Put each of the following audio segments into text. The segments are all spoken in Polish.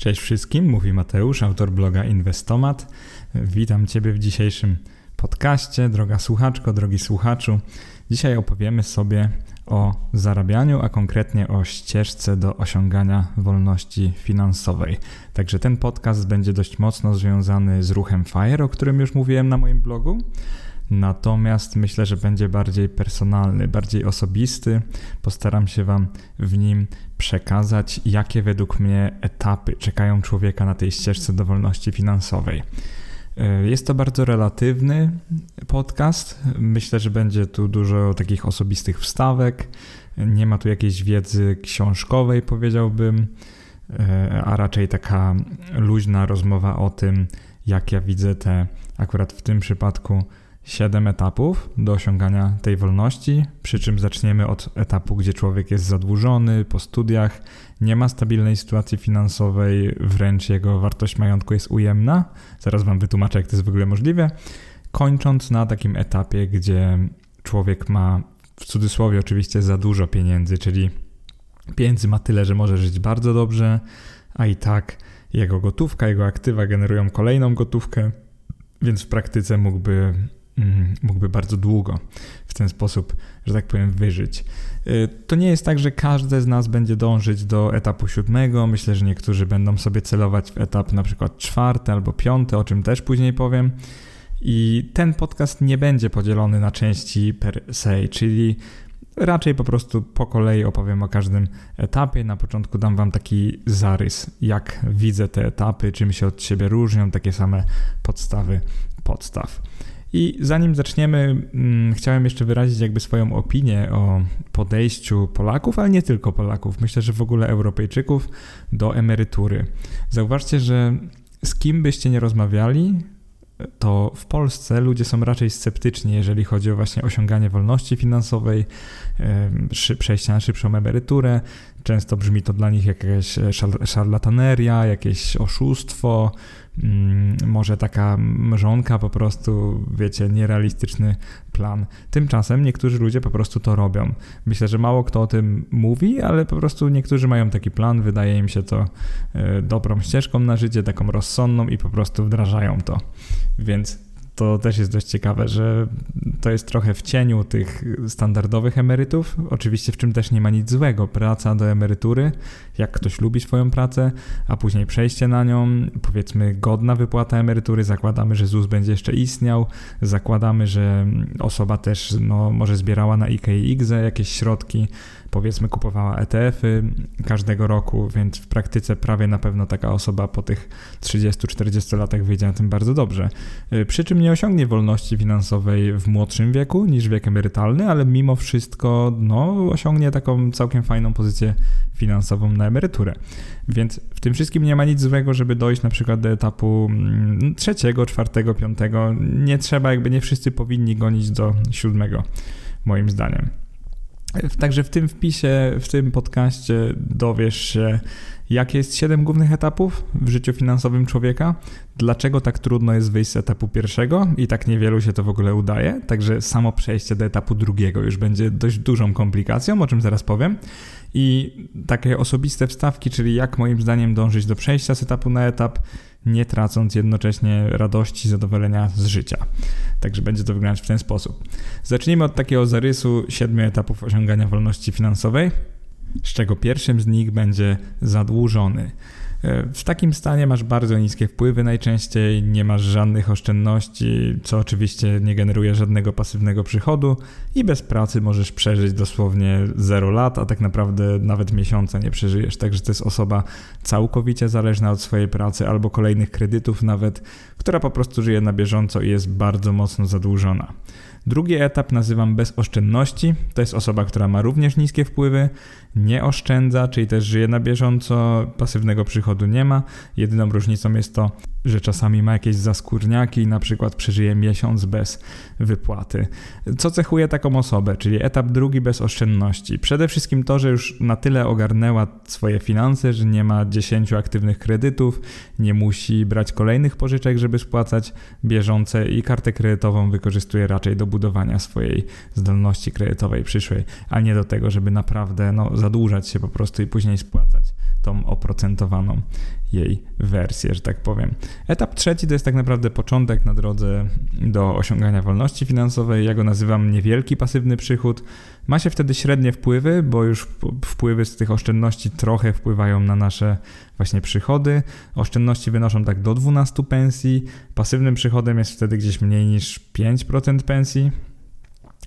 Cześć wszystkim, mówi Mateusz, autor bloga Inwestomat. Witam Ciebie w dzisiejszym podcaście, droga słuchaczko, drogi słuchaczu. Dzisiaj opowiemy sobie o zarabianiu, a konkretnie o ścieżce do osiągania wolności finansowej. Także ten podcast będzie dość mocno związany z ruchem FIRE, o którym już mówiłem na moim blogu. Natomiast myślę, że będzie bardziej personalny, bardziej osobisty. Postaram się Wam w nim przekazać, jakie według mnie etapy czekają człowieka na tej ścieżce do wolności finansowej. E, jest to bardzo relatywny podcast. Myślę, że będzie tu dużo takich osobistych wstawek. Nie ma tu jakiejś wiedzy książkowej, powiedziałbym, e, a raczej taka luźna rozmowa o tym, jak ja widzę te akurat w tym przypadku siedem etapów do osiągania tej wolności, przy czym zaczniemy od etapu, gdzie człowiek jest zadłużony po studiach, nie ma stabilnej sytuacji finansowej, wręcz jego wartość majątku jest ujemna. Zaraz Wam wytłumaczę, jak to jest w ogóle możliwe. Kończąc na takim etapie, gdzie człowiek ma w cudzysłowie oczywiście za dużo pieniędzy, czyli pieniędzy ma tyle, że może żyć bardzo dobrze, a i tak jego gotówka, jego aktywa generują kolejną gotówkę, więc w praktyce mógłby mógłby bardzo długo w ten sposób, że tak powiem, wyżyć. Y, to nie jest tak, że każdy z nas będzie dążyć do etapu siódmego. Myślę, że niektórzy będą sobie celować w etap na przykład czwarty albo piąty, o czym też później powiem. I ten podcast nie będzie podzielony na części per se, czyli raczej po prostu po kolei opowiem o każdym etapie. Na początku dam Wam taki zarys, jak widzę te etapy, czym się od siebie różnią, takie same podstawy podstaw. I zanim zaczniemy, hmm, chciałem jeszcze wyrazić jakby swoją opinię o podejściu Polaków, ale nie tylko Polaków, myślę, że w ogóle Europejczyków do emerytury. Zauważcie, że z kim byście nie rozmawiali, to w Polsce ludzie są raczej sceptyczni, jeżeli chodzi o właśnie osiąganie wolności finansowej, przejście na szybszą emeryturę. Często brzmi to dla nich jakaś szarlataneria, jakieś oszustwo, Mm, może taka mrzonka po prostu, wiecie, nierealistyczny plan. Tymczasem niektórzy ludzie po prostu to robią. Myślę, że mało kto o tym mówi, ale po prostu niektórzy mają taki plan, wydaje im się to e, dobrą ścieżką na życie, taką rozsądną i po prostu wdrażają to. Więc to też jest dość ciekawe, że to jest trochę w cieniu tych standardowych emerytów. Oczywiście w czym też nie ma nic złego. Praca do emerytury, jak ktoś lubi swoją pracę, a później przejście na nią, powiedzmy godna wypłata emerytury, zakładamy, że ZUS będzie jeszcze istniał, zakładamy, że osoba też no, może zbierała na IKX jakieś środki, powiedzmy kupowała ETF-y każdego roku, więc w praktyce prawie na pewno taka osoba po tych 30-40 latach wyjdzie na tym bardzo dobrze. Y, przy czym nie osiągnie wolności finansowej w młodszym wieku niż wiek emerytalny, ale mimo wszystko no, osiągnie taką całkiem fajną pozycję finansową na emeryturę. Więc w tym wszystkim nie ma nic złego, żeby dojść na przykład do etapu mm, trzeciego, czwartego, piątego. Nie trzeba, jakby nie wszyscy powinni gonić do siódmego, moim zdaniem. Także w tym wpisie, w tym podcaście dowiesz się, jakie jest siedem głównych etapów w życiu finansowym człowieka, dlaczego tak trudno jest wyjść z etapu pierwszego i tak niewielu się to w ogóle udaje. Także samo przejście do etapu drugiego już będzie dość dużą komplikacją, o czym zaraz powiem. I takie osobiste wstawki, czyli jak moim zdaniem dążyć do przejścia z etapu na etap, nie tracąc jednocześnie radości, zadowolenia z życia. Także będzie to wyglądać w ten sposób. Zacznijmy od takiego zarysu siedmiu etapów osiągania wolności finansowej, z czego pierwszym z nich będzie zadłużony. E, w takim stanie masz bardzo niskie wpływy najczęściej, nie masz żadnych oszczędności, co oczywiście nie generuje żadnego pasywnego przychodu i bez pracy możesz przeżyć dosłownie 0 lat, a tak naprawdę nawet miesiąca nie przeżyjesz. Także to jest osoba całkowicie zależna od swojej pracy albo kolejnych kredytów nawet, która po prostu żyje na bieżąco i jest bardzo mocno zadłużona. Drugi etap nazywam bez oszczędności. To jest osoba, która ma również niskie wpływy, nie oszczędza, czyli też żyje na bieżąco, pasywnego przychodu nie ma. Jedyną różnicą jest to, że czasami ma jakieś zaskórniaki i na przykład przeżyje miesiąc bez wypłaty. Co cechuje taką osobę, czyli etap drugi bez oszczędności? Przede wszystkim to, że już na tyle ogarnęła swoje finanse, że nie ma 10 aktywnych kredytów, nie musi brać kolejnych pożyczek, żeby spłacać bieżące i kartę kredytową wykorzystuje raczej do budowania swojej zdolności kredytowej przyszłej, a nie do tego, żeby naprawdę no, zadłużać się po prostu i później spłacać tą oprocentowaną jej wersję, że tak powiem. Etap trzeci to jest tak naprawdę początek na drodze do osiągania wolności finansowej. Ja go nazywam niewielki pasywny przychód. Ma się wtedy średnie wpływy, bo już wpływy z tych oszczędności trochę wpływają na nasze właśnie przychody. Oszczędności wynoszą tak do 12 pensji. Pasywnym przychodem jest wtedy gdzieś mniej niż 5% pensji.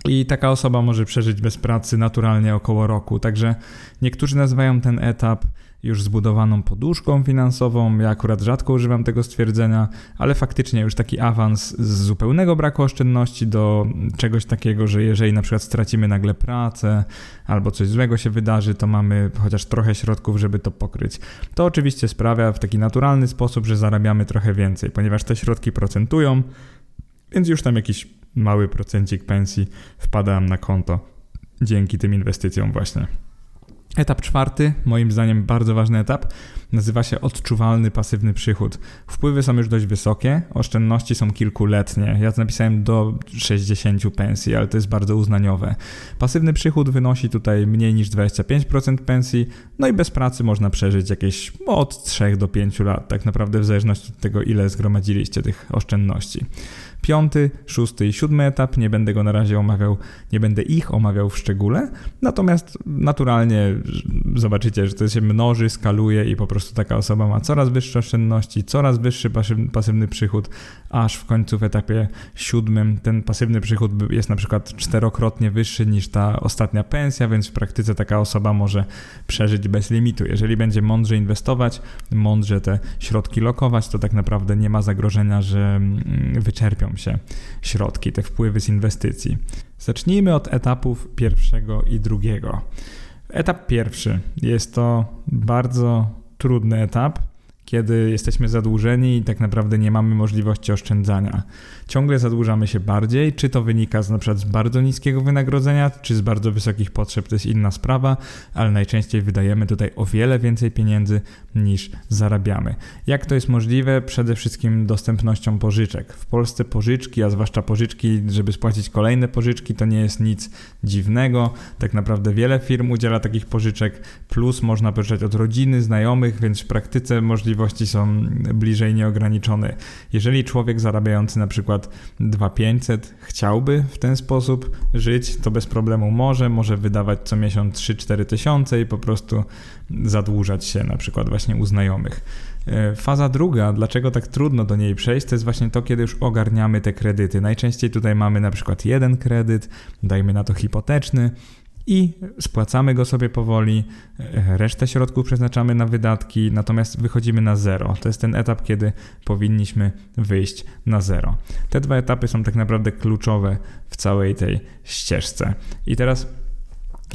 I taka osoba może przeżyć bez pracy naturalnie około roku. Także niektórzy nazywają ten etap już zbudowaną poduszką finansową. Ja akurat rzadko używam tego stwierdzenia, ale faktycznie już taki awans z zupełnego braku oszczędności do czegoś takiego, że jeżeli na przykład stracimy nagle pracę albo coś złego się wydarzy, to mamy chociaż trochę środków, żeby to pokryć. To oczywiście sprawia w taki naturalny sposób, że zarabiamy trochę więcej, ponieważ te środki procentują, więc już tam jakiś mały procencik pensji wpada nam na konto dzięki tym inwestycjom właśnie. Etap czwarty, moim zdaniem bardzo ważny etap, nazywa się odczuwalny pasywny przychód. Wpływy są już dość wysokie, oszczędności są kilkuletnie. Ja napisałem do 60 pensji, ale to jest bardzo uznaniowe. Pasywny przychód wynosi tutaj mniej niż 25% pensji, no i bez pracy można przeżyć jakieś od 3 do 5 lat, tak naprawdę w zależności od tego, ile zgromadziliście tych oszczędności piąty, szósty i siódmy etap. Nie będę go na razie omawiał, nie będę ich omawiał w szczególe. Natomiast naturalnie zobaczycie, że to się mnoży, skaluje i po prostu taka osoba ma coraz wyższe oszczędności, coraz wyższy pasywny przychód, aż w końcu w etapie siódmym ten pasywny przychód jest na przykład czterokrotnie wyższy niż ta ostatnia pensja, więc w praktyce taka osoba może przeżyć bez limitu. Jeżeli będzie mądrze inwestować, mądrze te środki lokować, to tak naprawdę nie ma zagrożenia, że mm, się środki, te wpływy z inwestycji. Zacznijmy od etapów pierwszego i drugiego. Etap pierwszy jest to bardzo trudny etap, kiedy jesteśmy zadłużeni i tak naprawdę nie mamy możliwości oszczędzania. Ciągle zadłużamy się bardziej, czy to wynika z, na przykład z bardzo niskiego wynagrodzenia, czy z bardzo wysokich potrzeb, to jest inna sprawa, ale najczęściej wydajemy tutaj o wiele więcej pieniędzy niż zarabiamy. Jak to jest możliwe? Przede wszystkim dostępnością pożyczek. W Polsce pożyczki, a zwłaszcza pożyczki, żeby spłacić kolejne pożyczki, to nie jest nic dziwnego. Tak naprawdę wiele firm udziela takich pożyczek, plus można pożyczać od rodziny, znajomych, więc w praktyce możliwości są bliżej nieograniczone. Jeżeli człowiek zarabiający na przykład przykład 2500 chciałby w ten sposób żyć, to bez problemu może, może wydawać co miesiąc 3-4 tysiące i po prostu zadłużać się na przykład właśnie u znajomych. E, faza druga, dlaczego tak trudno do niej przejść, to jest właśnie to, kiedy już ogarniamy te kredyty. Najczęściej tutaj mamy na przykład jeden kredyt, dajmy na to hipoteczny, i spłacamy go sobie powoli, e, resztę środków przeznaczamy na wydatki, natomiast wychodzimy na zero. To jest ten etap, kiedy powinniśmy wyjść na zero. Te dwa etapy są tak naprawdę kluczowe w całej tej ścieżce. I teraz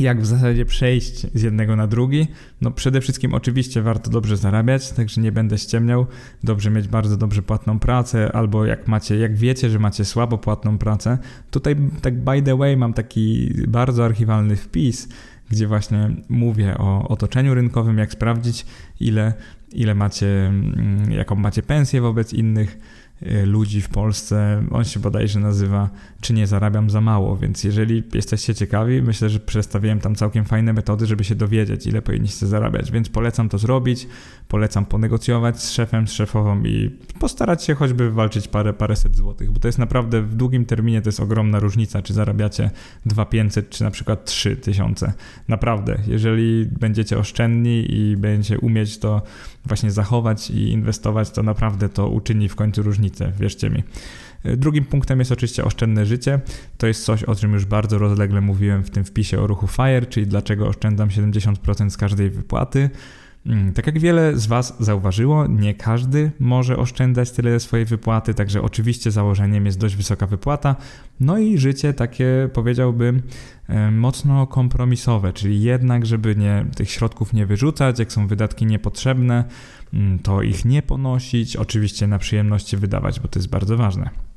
jak w zasadzie przejść z jednego na drugi? No przede wszystkim oczywiście warto dobrze zarabiać, także nie będę ściemniał. Dobrze mieć bardzo dobrze płatną pracę, albo jak macie, jak wiecie, że macie słabo płatną pracę, tutaj tak by the way mam taki bardzo archiwalny wpis, gdzie właśnie mówię o otoczeniu rynkowym, jak sprawdzić ile, ile macie, mm, jaką macie pensję wobec innych ludzi w Polsce. On się bodajże nazywa Czy nie zarabiam za mało, więc jeżeli jesteście ciekawi, myślę, że przedstawiłem tam całkiem fajne metody, żeby się dowiedzieć, ile powinniście zarabiać, więc polecam to zrobić, polecam ponegocjować z szefem, z szefową i postarać się choćby walczyć parę, paręset złotych, bo to jest naprawdę w długim terminie to jest ogromna różnica, czy zarabiacie 2500, czy na przykład 3000. Naprawdę, jeżeli będziecie oszczędni i będziecie umieć to właśnie zachować i inwestować, to naprawdę to uczyni w końcu różnicę, wierzcie mi. Drugim punktem jest oczywiście oszczędne życie. To jest coś, o czym już bardzo rozlegle mówiłem w tym wpisie o ruchu FIRE, czyli dlaczego oszczędzam 70% z każdej wypłaty. Mm, tak jak wiele z Was zauważyło, nie każdy może oszczędzać tyle swojej wypłaty, także oczywiście założeniem jest dość wysoka wypłata. No i życie takie powiedziałbym e, mocno kompromisowe, czyli jednak, żeby nie, tych środków nie wyrzucać, jak są wydatki niepotrzebne, mm, to ich nie ponosić, oczywiście na przyjemności wydawać, bo to jest bardzo ważne.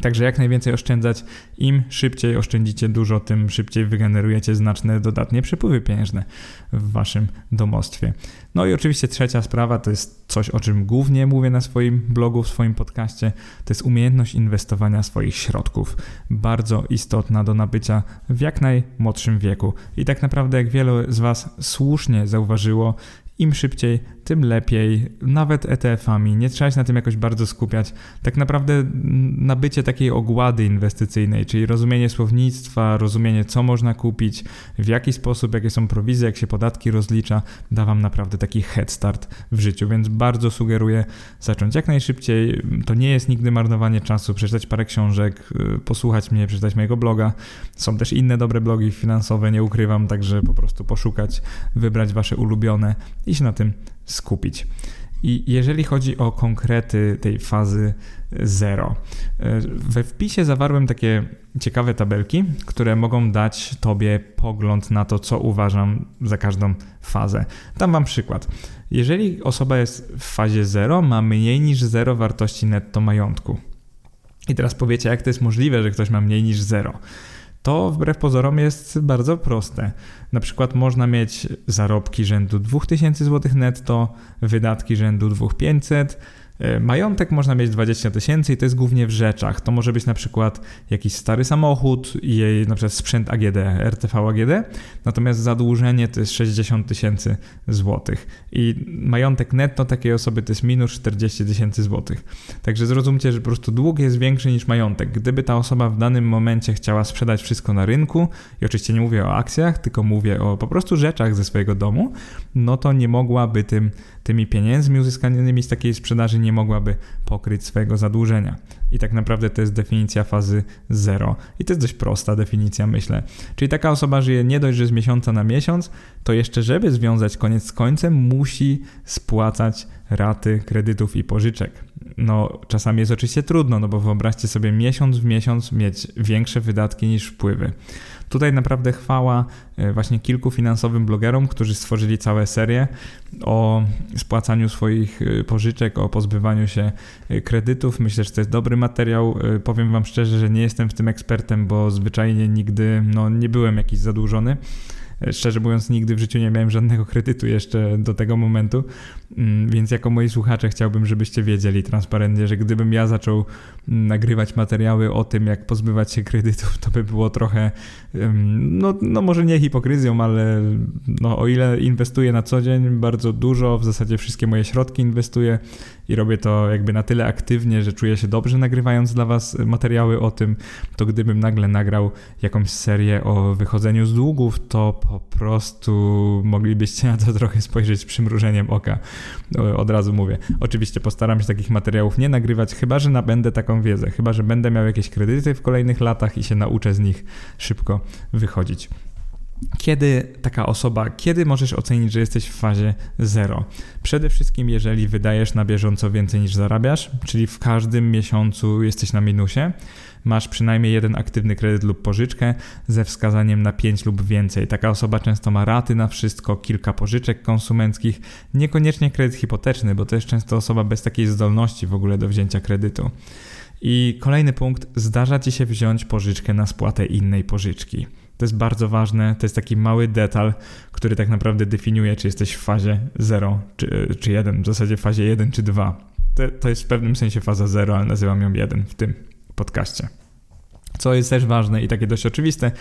Także jak najwięcej oszczędzać, im szybciej oszczędzicie dużo, tym szybciej wygenerujecie znaczne dodatnie przepływy pieniężne w waszym domostwie. No i oczywiście trzecia sprawa to jest coś, o czym głównie mówię na swoim blogu, w swoim podcaście, to jest umiejętność inwestowania swoich środków. Bardzo istotna do nabycia w jak najmłodszym wieku. I tak naprawdę, jak wielu z Was słusznie zauważyło, im szybciej, tym lepiej, nawet ETF-ami. Nie trzeba się na tym jakoś bardzo skupiać. Tak naprawdę nabycie takiej ogłady inwestycyjnej, czyli rozumienie słownictwa, rozumienie co można kupić, w jaki sposób, jakie są prowizje, jak się podatki rozlicza, da Wam naprawdę taki head start w życiu, więc bardzo sugeruję zacząć jak najszybciej. To nie jest nigdy marnowanie czasu, przeczytać parę książek, y, posłuchać mnie, przeczytać mojego bloga. Są też inne dobre blogi finansowe, nie ukrywam, także po prostu poszukać, wybrać Wasze ulubione i się na tym skupić. I jeżeli chodzi o konkrety tej fazy zero, we wpisie zawarłem takie ciekawe tabelki, które mogą dać Tobie pogląd na to, co uważam za każdą fazę. Dam Wam przykład. Jeżeli osoba jest w fazie zero, ma mniej niż zero wartości netto majątku. I teraz powiecie, jak to jest możliwe, że ktoś ma mniej niż zero? To wbrew pozorom jest bardzo proste. Na przykład można mieć zarobki rzędu 2000 zł netto, wydatki rzędu 2500 E, majątek można mieć 20 tysięcy i to jest głównie w rzeczach. To może być na przykład jakiś stary samochód i jej na przykład sprzęt AGD, RTV AGD, natomiast zadłużenie to jest 60 tysięcy złotych. I majątek netto takiej osoby to jest minus 40 tysięcy złotych. Także zrozumcie, że po prostu dług jest większy niż majątek. Gdyby ta osoba w danym momencie chciała sprzedać wszystko na rynku, i oczywiście nie mówię o akcjach, tylko mówię o po prostu rzeczach ze swojego domu, no to nie mogłaby tym tymi pieniędzmi uzyskanymi z takiej sprzedaży nie mogłaby pokryć swojego zadłużenia. I tak naprawdę to jest definicja fazy zero. I to jest dość prosta definicja, myślę. Czyli taka osoba żyje nie dość, że z miesiąca na miesiąc, to jeszcze, żeby związać koniec z końcem, musi spłacać raty kredytów i pożyczek. No, czasami jest oczywiście trudno, no bo wyobraźcie sobie miesiąc w miesiąc mieć większe wydatki niż wpływy. Tutaj naprawdę chwała e, właśnie kilku finansowym blogerom, którzy stworzyli całe serie o spłacaniu swoich e, pożyczek, o pozbywaniu się e, kredytów. Myślę, że to jest dobry materiał. Powiem Wam szczerze, że nie jestem w tym ekspertem, bo zwyczajnie nigdy no, nie byłem jakiś zadłużony. Szczerze mówiąc, nigdy w życiu nie miałem żadnego kredytu jeszcze do tego momentu, mm, więc jako moi słuchacze chciałbym, żebyście wiedzieli transparentnie, że gdybym ja zaczął mm, nagrywać materiały o tym, jak pozbywać się kredytów, to by było trochę, no, no może nie hipokryzją, ale no, o ile inwestuję na co dzień bardzo dużo, w zasadzie wszystkie moje środki inwestuję i robię to jakby na tyle aktywnie, że czuję się dobrze nagrywając dla Was materiały o tym, to gdybym nagle nagrał jakąś serię o wychodzeniu z długów, to po prostu moglibyście na to trochę spojrzeć z przymrużeniem oka. Od razu mówię. Oczywiście postaram się takich materiałów nie nagrywać, chyba że nabędę taką wiedzę, chyba że będę miał jakieś kredyty w kolejnych latach i się nauczę z nich szybko wychodzić. Kiedy taka osoba, kiedy możesz ocenić, że jesteś w fazie zero? Przede wszystkim, jeżeli wydajesz na bieżąco więcej niż zarabiasz, czyli w każdym miesiącu jesteś na minusie, masz przynajmniej jeden aktywny kredyt lub pożyczkę ze wskazaniem na 5 lub więcej. Taka osoba często ma raty na wszystko, kilka pożyczek konsumenckich, niekoniecznie kredyt hipoteczny, bo to jest często osoba bez takiej zdolności w ogóle do wzięcia kredytu. I kolejny punkt, zdarza ci się wziąć pożyczkę na spłatę innej pożyczki. To jest bardzo ważne, to jest taki mały detal, który tak naprawdę definiuje, czy jesteś w fazie 0 czy, czy 1, w zasadzie w fazie 1 czy 2. To, to jest w pewnym sensie faza 0, ale nazywam ją 1 w tym podcaście. Co jest też ważne i takie dość oczywiste,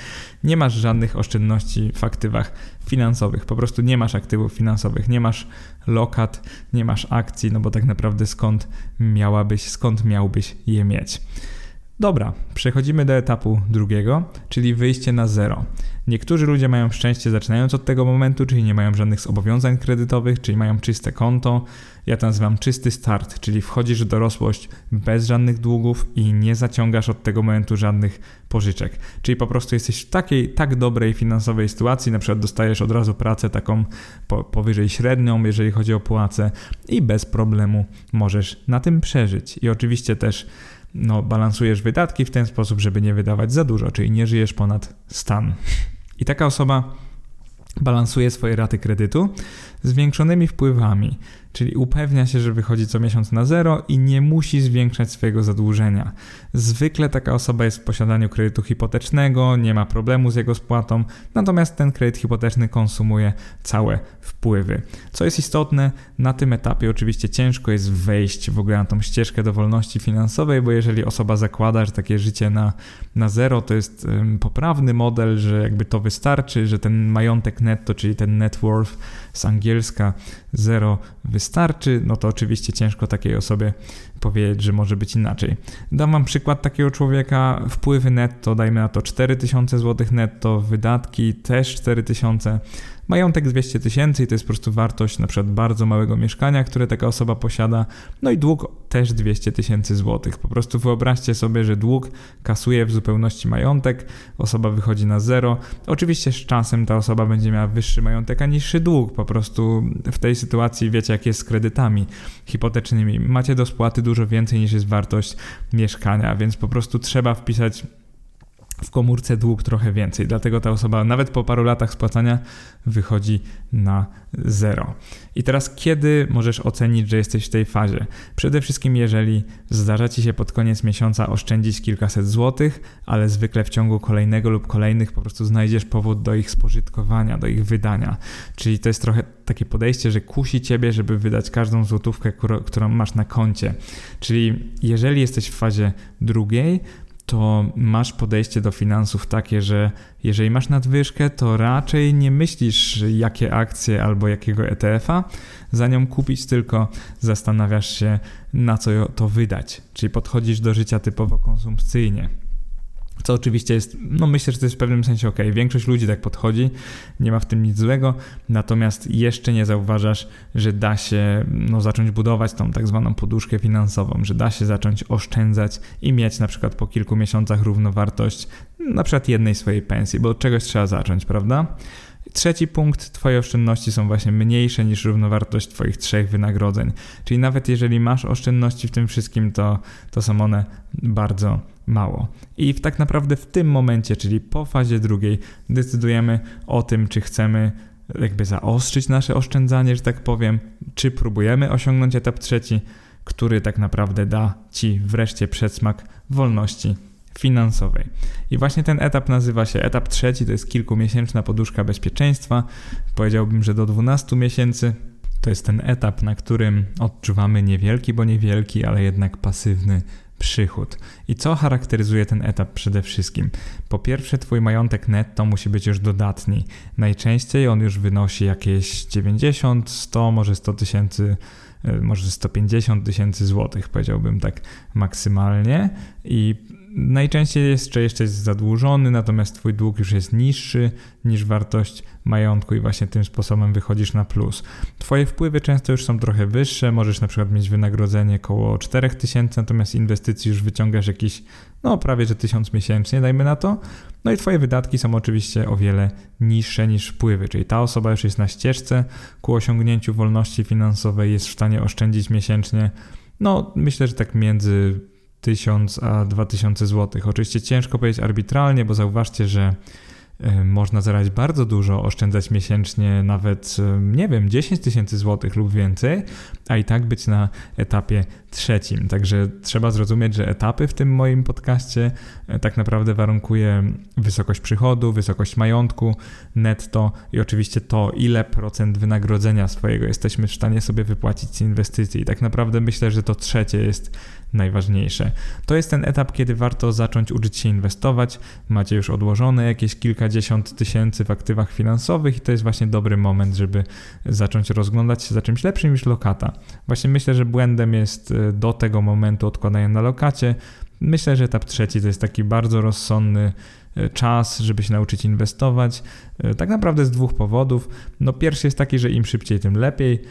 nie masz żadnych oszczędności w aktywach finansowych. Po prostu nie masz aktywów finansowych, nie masz lokat, nie masz akcji, no bo tak naprawdę skąd miałabyś, skąd miałbyś je mieć. Dobra, przechodzimy do etapu drugiego, czyli wyjście na zero. Niektórzy ludzie mają szczęście zaczynając od tego momentu, czyli nie mają żadnych zobowiązań kredytowych, czyli mają czyste konto. Ja to nazywam czysty start, czyli wchodzisz w dorosłość bez żadnych długów i nie zaciągasz od tego momentu żadnych pożyczek. Czyli po prostu jesteś w takiej tak dobrej finansowej sytuacji, na przykład dostajesz od razu pracę taką po, powyżej średnią, jeżeli chodzi o płacę i bez problemu możesz na tym przeżyć. I oczywiście też no, balansujesz wydatki w ten sposób, żeby nie wydawać za dużo, czyli nie żyjesz ponad stan. I taka osoba balansuje swoje raty kredytu zwiększonymi wpływami. Czyli upewnia się, że wychodzi co miesiąc na zero i nie musi zwiększać swojego zadłużenia. Zwykle taka osoba jest w posiadaniu kredytu hipotecznego, nie ma problemu z jego spłatą, natomiast ten kredyt hipoteczny konsumuje całe wpływy. Co jest istotne, na tym etapie oczywiście ciężko jest wejść w ogóle na tą ścieżkę do wolności finansowej, bo jeżeli osoba zakłada, że takie życie na, na zero to jest poprawny model, że jakby to wystarczy, że ten majątek netto, czyli ten net worth z angielska zero wystarczy, no to oczywiście ciężko takiej osobie powiedzieć, że może być inaczej. Dam Wam przykład takiego człowieka, wpływy netto, dajmy na to 4000 zł netto, wydatki też 4000 Majątek 200 tysięcy i to jest po prostu wartość na przykład bardzo małego mieszkania, które taka osoba posiada. No i dług też 200 tysięcy złotych. Po prostu wyobraźcie sobie, że dług kasuje w zupełności majątek, osoba wychodzi na zero. Oczywiście z czasem ta osoba będzie miała wyższy majątek, a niższy dług. Po prostu w tej sytuacji wiecie, jak jest z kredytami hipotecznymi. Macie do spłaty dużo więcej niż jest wartość mieszkania, więc po prostu trzeba wpisać w komórce dług trochę więcej. Dlatego ta osoba nawet po paru latach spłacania wychodzi na zero. I teraz kiedy możesz ocenić, że jesteś w tej fazie? Przede wszystkim jeżeli zdarza ci się pod koniec miesiąca oszczędzić kilkaset złotych, ale zwykle w ciągu kolejnego lub kolejnych po prostu znajdziesz powód do ich spożytkowania, do ich wydania. Czyli to jest trochę takie podejście, że kusi ciebie, żeby wydać każdą złotówkę, którą masz na koncie. Czyli jeżeli jesteś w fazie drugiej, to masz podejście do finansów takie, że jeżeli masz nadwyżkę, to raczej nie myślisz, jakie akcje albo jakiego ETF-a za nią kupić, tylko zastanawiasz się, na co to wydać. Czyli podchodzisz do życia typowo konsumpcyjnie. Co oczywiście jest, no myślę, że to jest w pewnym sensie ok. Większość ludzi tak podchodzi, nie ma w tym nic złego, natomiast jeszcze nie zauważasz, że da się no, zacząć budować tą tak zwaną poduszkę finansową, że da się zacząć oszczędzać i mieć na przykład po kilku miesiącach równowartość na przykład jednej swojej pensji, bo od czegoś trzeba zacząć, prawda? Trzeci punkt, Twoje oszczędności są właśnie mniejsze niż równowartość Twoich trzech wynagrodzeń. Czyli nawet jeżeli masz oszczędności w tym wszystkim, to, to są one bardzo mało. I tak naprawdę w tym momencie, czyli po fazie drugiej, decydujemy o tym, czy chcemy jakby zaostrzyć nasze oszczędzanie, że tak powiem, czy próbujemy osiągnąć etap trzeci, który tak naprawdę da Ci wreszcie przedsmak wolności finansowej. I właśnie ten etap nazywa się etap trzeci, to jest kilkumiesięczna poduszka bezpieczeństwa. Powiedziałbym, że do 12 miesięcy. To jest ten etap, na którym odczuwamy niewielki, bo niewielki, ale jednak pasywny przychód. I co charakteryzuje ten etap przede wszystkim? Po pierwsze, Twój majątek netto musi być już dodatni. Najczęściej on już wynosi jakieś 90, 100, może 100 tysięcy e, może 150 tysięcy złotych, powiedziałbym tak maksymalnie. I najczęściej jeszcze jest zadłużony, natomiast twój dług już jest niższy niż wartość majątku i właśnie tym sposobem wychodzisz na plus. Twoje wpływy często już są trochę wyższe, możesz na przykład mieć wynagrodzenie około 4000, natomiast inwestycji już wyciągasz jakiś, no prawie że 1000 miesięcznie, dajmy na to. No i twoje wydatki są oczywiście o wiele niższe niż wpływy, czyli ta osoba już jest na ścieżce ku osiągnięciu wolności finansowej, jest w stanie oszczędzić miesięcznie, no myślę, że tak między 1000 a 2000 zł. Oczywiście ciężko powiedzieć arbitralnie, bo zauważcie, że e, można zarabiać bardzo dużo, oszczędzać miesięcznie nawet, e, nie wiem, 10 tysięcy złotych lub więcej, a i tak być na etapie trzecim. Także trzeba zrozumieć, że etapy w tym moim podcaście e, tak naprawdę warunkuje wysokość przychodu, wysokość majątku netto i oczywiście to, ile procent wynagrodzenia swojego jesteśmy w stanie sobie wypłacić z inwestycji. I tak naprawdę myślę, że to trzecie jest najważniejsze. To jest ten etap, kiedy warto zacząć uczyć się inwestować. Macie już odłożone jakieś kilkadziesiąt tysięcy w aktywach finansowych i to jest właśnie dobry moment, żeby zacząć rozglądać się za czymś lepszym niż lokata. Właśnie myślę, że błędem jest e, do tego momentu odkładania na lokacie. Myślę, że etap trzeci to jest taki bardzo rozsądny E, czas, żeby się nauczyć inwestować. E, tak naprawdę z dwóch powodów. No pierwszy jest taki, że im szybciej, tym lepiej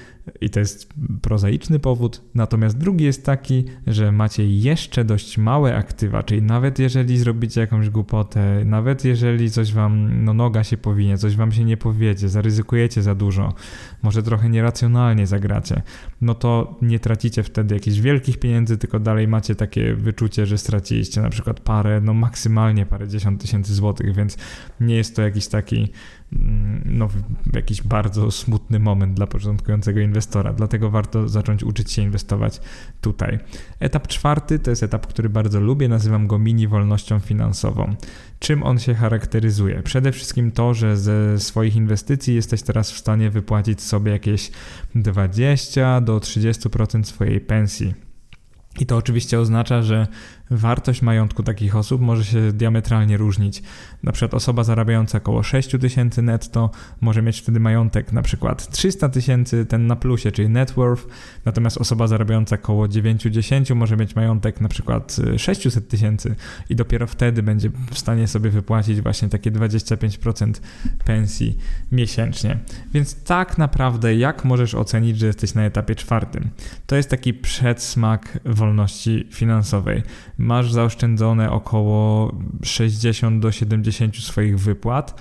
i to jest prozaiczny powód. Natomiast drugi jest taki, że macie jeszcze dość małe aktywa, czyli nawet jeżeli zrobicie jakąś głupotę, nawet jeżeli coś wam, no noga się powinie, coś wam się nie powiedzie, zaryzykujecie za dużo, może trochę nieracjonalnie zagracie, no to nie tracicie wtedy jakichś wielkich pieniędzy, tylko dalej macie takie wyczucie, że straciliście na przykład parę, no maksymalnie parę dziesiąt tysięcy złotych, więc nie jest to jakiś taki no, jakiś bardzo smutny moment dla początkującego inwestora. Dlatego warto zacząć uczyć się inwestować tutaj. Etap czwarty to jest etap, który bardzo lubię, nazywam go mini wolnością finansową. Czym on się charakteryzuje? Przede wszystkim to, że ze swoich inwestycji jesteś teraz w stanie wypłacić sobie jakieś 20 do 30% swojej pensji. I to oczywiście oznacza, że wartość majątku takich osób może się diametralnie różnić. Na przykład osoba zarabiająca około 6 tysięcy netto może mieć wtedy majątek na przykład 300 tysięcy, ten na plusie, czyli net worth, natomiast osoba zarabiająca około 9-10 może mieć majątek na przykład 600 tysięcy i dopiero wtedy będzie w stanie sobie wypłacić właśnie takie 25% pensji miesięcznie. Więc tak naprawdę jak możesz ocenić, że jesteś na etapie czwartym? To jest taki przedsmak wolności finansowej masz zaoszczędzone około 60 do 70 swoich wypłat.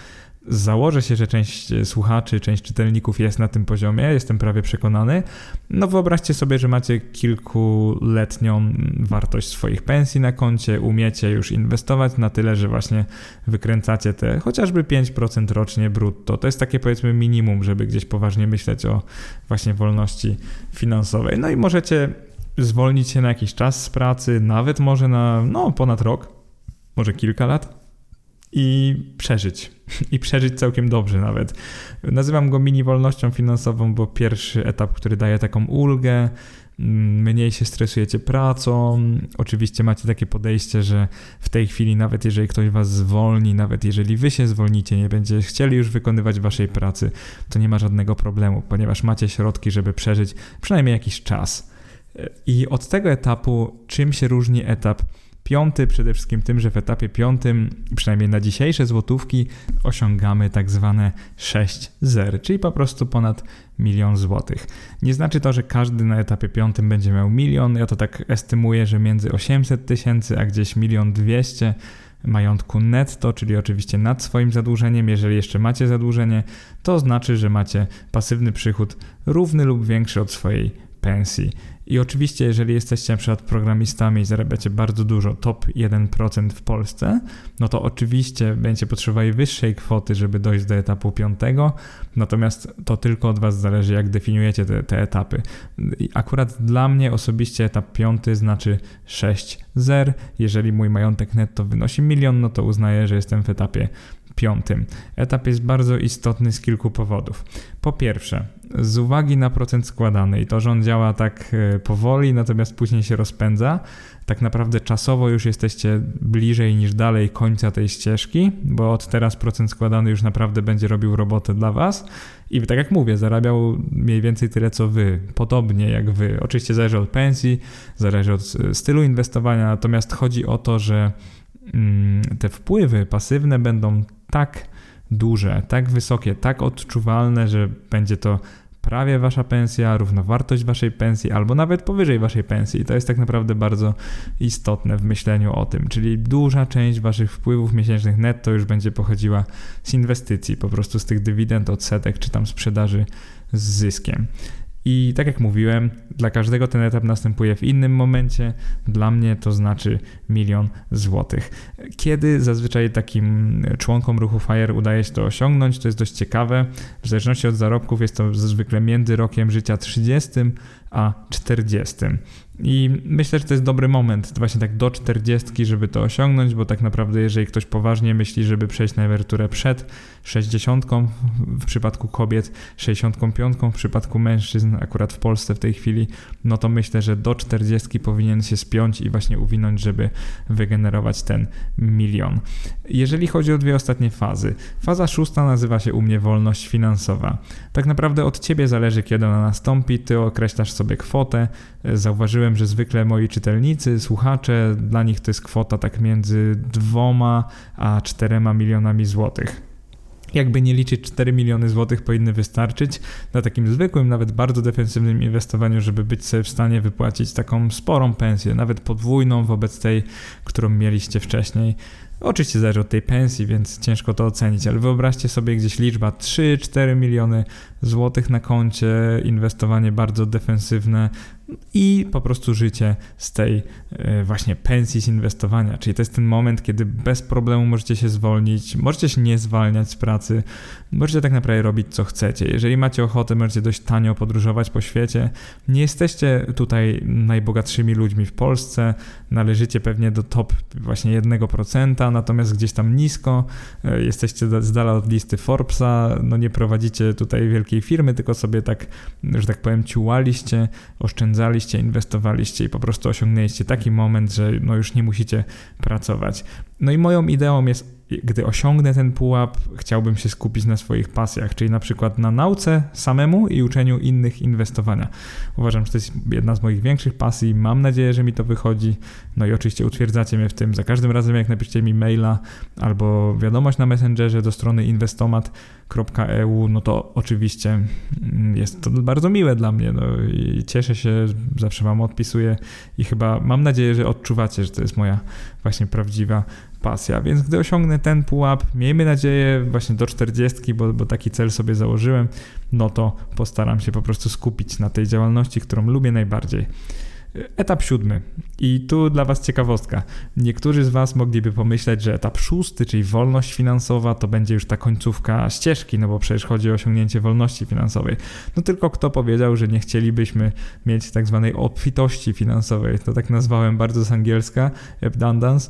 Założę się, że część słuchaczy, część czytelników jest na tym poziomie, jestem prawie przekonany. No wyobraźcie sobie, że macie kilkuletnią wartość swoich pensji na koncie, umiecie już inwestować na tyle, że właśnie wykręcacie te chociażby 5% rocznie brutto. To jest takie powiedzmy minimum, żeby gdzieś poważnie myśleć o właśnie wolności finansowej. No i możecie zwolnić się na jakiś czas z pracy, nawet może na no, ponad rok, może kilka lat i przeżyć. I przeżyć całkiem dobrze nawet. Nazywam go mini wolnością finansową, bo pierwszy etap, który daje taką ulgę, mm, mniej się stresujecie pracą. Oczywiście macie takie podejście, że w tej chwili, nawet jeżeli ktoś was zwolni, nawet jeżeli wy się zwolnicie, nie będziecie chcieli już wykonywać waszej pracy, to nie ma żadnego problemu, ponieważ macie środki, żeby przeżyć przynajmniej jakiś czas. I od tego etapu, czym się różni etap piąty? Przede wszystkim tym, że w etapie piątym, przynajmniej na dzisiejsze złotówki, osiągamy tak zwane 6 zer, czyli po prostu ponad milion złotych. Nie znaczy to, że każdy na etapie piątym będzie miał milion. Ja to tak estymuję, że między 800 tysięcy a gdzieś milion dwieście majątku netto, czyli oczywiście nad swoim zadłużeniem. Jeżeli jeszcze macie zadłużenie, to znaczy, że macie pasywny przychód równy lub większy od swojej pensji. I oczywiście, jeżeli jesteście na przykład programistami i zarabiacie bardzo dużo, top 1% w Polsce, no to oczywiście będziecie potrzebowali wyższej kwoty, żeby dojść do etapu piątego, natomiast to tylko od Was zależy, jak definiujecie te, te etapy. I akurat dla mnie osobiście etap piąty znaczy 6 zer. Jeżeli mój majątek netto wynosi milion, no to uznaję, że jestem w etapie piątym. Etap jest bardzo istotny z kilku powodów. Po pierwsze, z uwagi na procent składany i to, że on działa tak e, powoli, natomiast później się rozpędza, tak naprawdę czasowo już jesteście bliżej niż dalej końca tej ścieżki, bo od teraz procent składany już naprawdę będzie robił robotę dla Was i tak jak mówię, zarabiał mniej więcej tyle co Wy, podobnie jak Wy. Oczywiście zależy od pensji, zależy od e, stylu inwestowania, natomiast chodzi o to, że mm, te wpływy pasywne będą tak duże, tak wysokie, tak odczuwalne, że będzie to prawie wasza pensja, równowartość waszej pensji, albo nawet powyżej waszej pensji. To jest tak naprawdę bardzo istotne w myśleniu o tym. Czyli duża część waszych wpływów miesięcznych netto już będzie pochodziła z inwestycji, po prostu z tych dywidend, odsetek czy tam sprzedaży z zyskiem. I tak jak mówiłem, dla każdego ten etap następuje w innym momencie. Dla mnie to znaczy milion złotych. Kiedy zazwyczaj takim członkom ruchu FIRE udaje się to osiągnąć, to jest dość ciekawe. W zależności od zarobków jest to zwykle między rokiem życia 30 a 40. I myślę, że to jest dobry moment, właśnie tak do 40, żeby to osiągnąć, bo tak naprawdę, jeżeli ktoś poważnie myśli, żeby przejść na emeryturę przed 60 w przypadku kobiet, 65 w przypadku mężczyzn, akurat w Polsce w tej chwili, no to myślę, że do 40 powinien się spiąć i właśnie uwinąć, żeby wygenerować ten milion. Jeżeli chodzi o dwie ostatnie fazy, faza szósta nazywa się u mnie wolność finansowa. Tak naprawdę od ciebie zależy, kiedy ona nastąpi, ty określasz sobie kwotę. Zauważyłem, że zwykle moi czytelnicy, słuchacze, dla nich to jest kwota tak między dwoma a czterema milionami złotych. Jakby nie liczyć 4 miliony złotych powinny wystarczyć na takim zwykłym, nawet bardzo defensywnym inwestowaniu, żeby być sobie w stanie wypłacić taką sporą pensję, nawet podwójną wobec tej, którą mieliście wcześniej Oczywiście zależy od tej pensji, więc ciężko to ocenić, ale wyobraźcie sobie gdzieś liczba 3-4 miliony złotych na koncie, inwestowanie bardzo defensywne i po prostu życie z tej e, właśnie pensji z inwestowania. Czyli to jest ten moment, kiedy bez problemu możecie się zwolnić, możecie się nie zwalniać z pracy, możecie tak naprawdę robić co chcecie. Jeżeli macie ochotę, możecie dość tanio podróżować po świecie. Nie jesteście tutaj najbogatszymi ludźmi w Polsce, należycie pewnie do top właśnie 1%, natomiast gdzieś tam nisko e, jesteście z dala od listy Forbesa, no nie prowadzicie tutaj wielkiej firmy, tylko sobie tak, że tak powiem, ciułaliście, oszczędzaliście, inwestowaliście i po prostu osiągnęliście taki moment, że no już nie musicie pracować. No i moją ideą jest gdy osiągnę ten pułap, chciałbym się skupić na swoich pasjach, czyli na przykład na nauce samemu i uczeniu innych inwestowania. Uważam, że to jest jedna z moich większych pasji. Mam nadzieję, że mi to wychodzi. No i oczywiście utwierdzacie mnie w tym. Za każdym razem, jak napiszecie mi maila albo wiadomość na Messengerze do strony inwestomat.eu, no to oczywiście mm, jest to bardzo miłe dla mnie. No i cieszę się, zawsze Wam odpisuję i chyba mam nadzieję, że odczuwacie, że to jest moja właśnie prawdziwa pasja. Więc gdy osiągnę ten pułap, miejmy nadzieję właśnie do 40, bo, bo taki cel sobie założyłem, no to postaram się po prostu skupić na tej działalności, którą lubię najbardziej. Etap siódmy. I tu dla Was ciekawostka. Niektórzy z Was mogliby pomyśleć, że etap szósty, czyli wolność finansowa, to będzie już ta końcówka ścieżki, no bo przecież chodzi o osiągnięcie wolności finansowej. No tylko kto powiedział, że nie chcielibyśmy mieć tak zwanej obfitości finansowej? To tak nazwałem bardzo z angielska, abundance.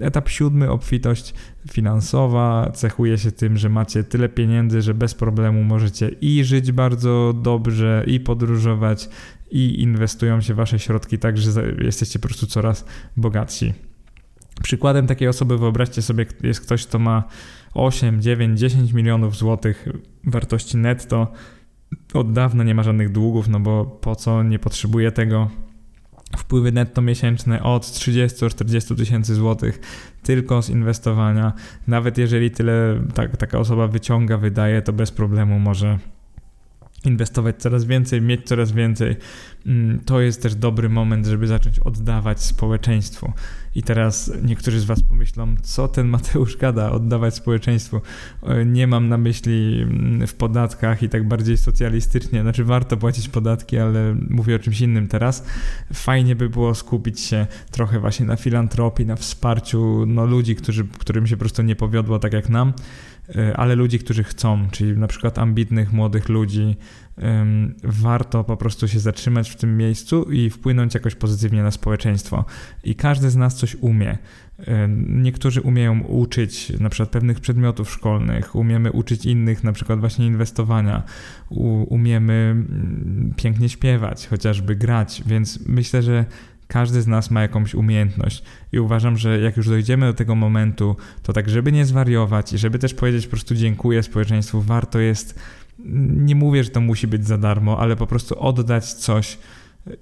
Etap siódmy, obfitość finansowa, cechuje się tym, że macie tyle pieniędzy, że bez problemu możecie i żyć bardzo dobrze, i podróżować, i inwestują się wasze środki tak, że jesteście po prostu coraz bogatsi. Przykładem takiej osoby, wyobraźcie sobie, jest ktoś, kto ma 8, 9, 10 milionów złotych wartości netto. Od dawna nie ma żadnych długów, no bo po co nie potrzebuje tego. Wpływy netto miesięczne od 30-40 tysięcy złotych tylko z inwestowania. Nawet jeżeli tyle tak, taka osoba wyciąga, wydaje, to bez problemu może inwestować coraz więcej, mieć coraz więcej. Mm, to jest też dobry moment, żeby zacząć oddawać społeczeństwu. I teraz niektórzy z Was pomyślą, co ten Mateusz gada, oddawać społeczeństwu. E, nie mam na myśli mm, w podatkach i tak bardziej socjalistycznie, znaczy warto płacić podatki, ale mówię o czymś innym teraz. Fajnie by było skupić się trochę właśnie na filantropii, na wsparciu no, ludzi, którzy, którym się po prostu nie powiodło tak jak nam ale ludzi, którzy chcą, czyli na przykład ambitnych młodych ludzi, warto po prostu się zatrzymać w tym miejscu i wpłynąć jakoś pozytywnie na społeczeństwo. I każdy z nas coś umie. Niektórzy umieją uczyć na przykład pewnych przedmiotów szkolnych, umiemy uczyć innych na przykład właśnie inwestowania, umiemy mm, pięknie śpiewać, chociażby grać, więc myślę, że każdy z nas ma jakąś umiejętność. I uważam, że jak już dojdziemy do tego momentu, to tak, żeby nie zwariować i żeby też powiedzieć po prostu dziękuję społeczeństwu, warto jest, nie mówię, że to musi być za darmo, ale po prostu oddać coś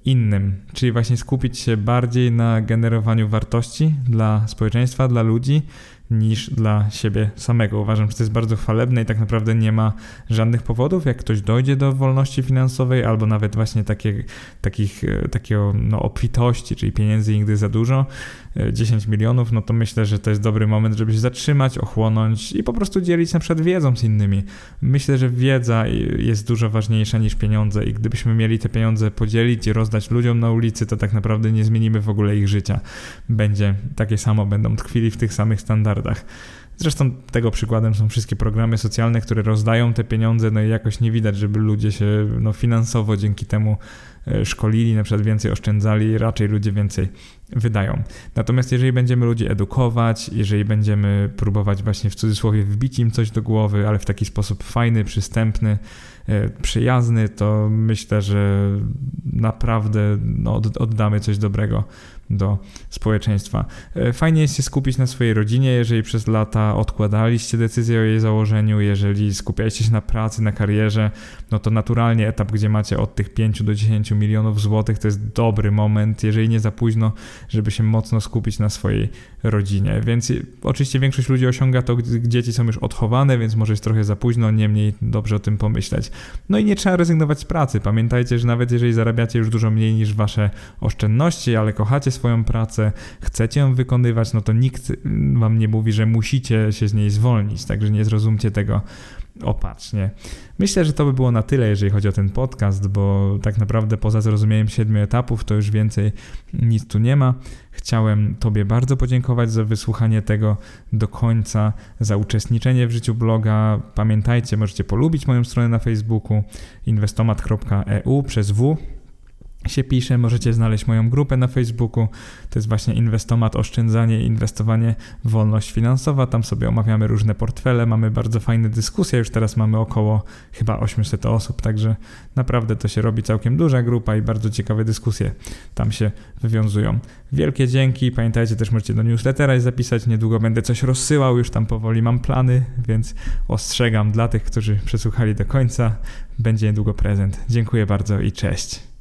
innym, czyli właśnie skupić się bardziej na generowaniu wartości dla społeczeństwa, dla ludzi, niż dla siebie samego. Uważam, że to jest bardzo chwalebne i tak naprawdę nie ma żadnych powodów, jak ktoś dojdzie do wolności finansowej albo nawet właśnie takie, takich, e, takiego no, obfitości, czyli pieniędzy nigdy za dużo, 10 milionów, no to myślę, że to jest dobry moment, żeby się zatrzymać, ochłonąć i po prostu dzielić na przykład wiedzą z innymi. Myślę, że wiedza jest dużo ważniejsza niż pieniądze i gdybyśmy mieli te pieniądze podzielić i rozdać ludziom na ulicy, to tak naprawdę nie zmienimy w ogóle ich życia. Będzie takie samo, będą tkwili w tych samych standardach. Zresztą tego przykładem są wszystkie programy socjalne, które rozdają te pieniądze, no i jakoś nie widać, żeby ludzie się no, finansowo dzięki temu e, szkolili, na przykład więcej oszczędzali, raczej ludzie więcej wydają. Natomiast jeżeli będziemy ludzi edukować, jeżeli będziemy próbować właśnie w cudzysłowie wbić im coś do głowy, ale w taki sposób fajny, przystępny, e, przyjazny, to myślę, że naprawdę no, oddamy coś dobrego do społeczeństwa. E, fajnie jest się skupić na swojej rodzinie, jeżeli przez lata odkładaliście decyzję o jej założeniu, jeżeli skupialiście się na pracy, na karierze, no to naturalnie etap, gdzie macie od tych 5 do 10 milionów złotych to jest dobry moment, jeżeli nie za późno, żeby się mocno skupić na swojej rodzinie. Więc oczywiście większość ludzi osiąga to, gdy dzieci są już odchowane, więc może jest trochę za późno, niemniej dobrze o tym pomyśleć. No i nie trzeba rezygnować z pracy. Pamiętajcie, że nawet jeżeli zarabiacie już dużo mniej niż wasze oszczędności, ale kochacie swoją pracę, chcecie ją wykonywać, no to nikt wam nie mówi, że musicie się z niej zwolnić, także nie zrozumcie tego opatrznie. Myślę, że to by było na tyle, jeżeli chodzi o ten podcast, bo tak naprawdę poza zrozumieniem siedmiu etapów to już więcej nic tu nie ma. Chciałem Tobie bardzo podziękować za wysłuchanie tego do końca, za uczestniczenie w życiu bloga. Pamiętajcie, możecie polubić moją stronę na Facebooku inwestomat.eu przez W się pisze. Możecie znaleźć moją grupę na Facebooku. To jest właśnie Inwestomat, oszczędzanie, inwestowanie, wolność finansowa. Tam sobie omawiamy różne portfele, mamy bardzo fajne dyskusje. Już teraz mamy około chyba 800 osób, także naprawdę to się robi całkiem duża grupa i bardzo ciekawe dyskusje tam się wywiązują. Wielkie dzięki. Pamiętajcie też, możecie do newslettera zapisać. Niedługo będę coś rozsyłał, już tam powoli mam plany, więc ostrzegam dla tych, którzy przesłuchali do końca. Będzie niedługo prezent. Dziękuję bardzo i cześć.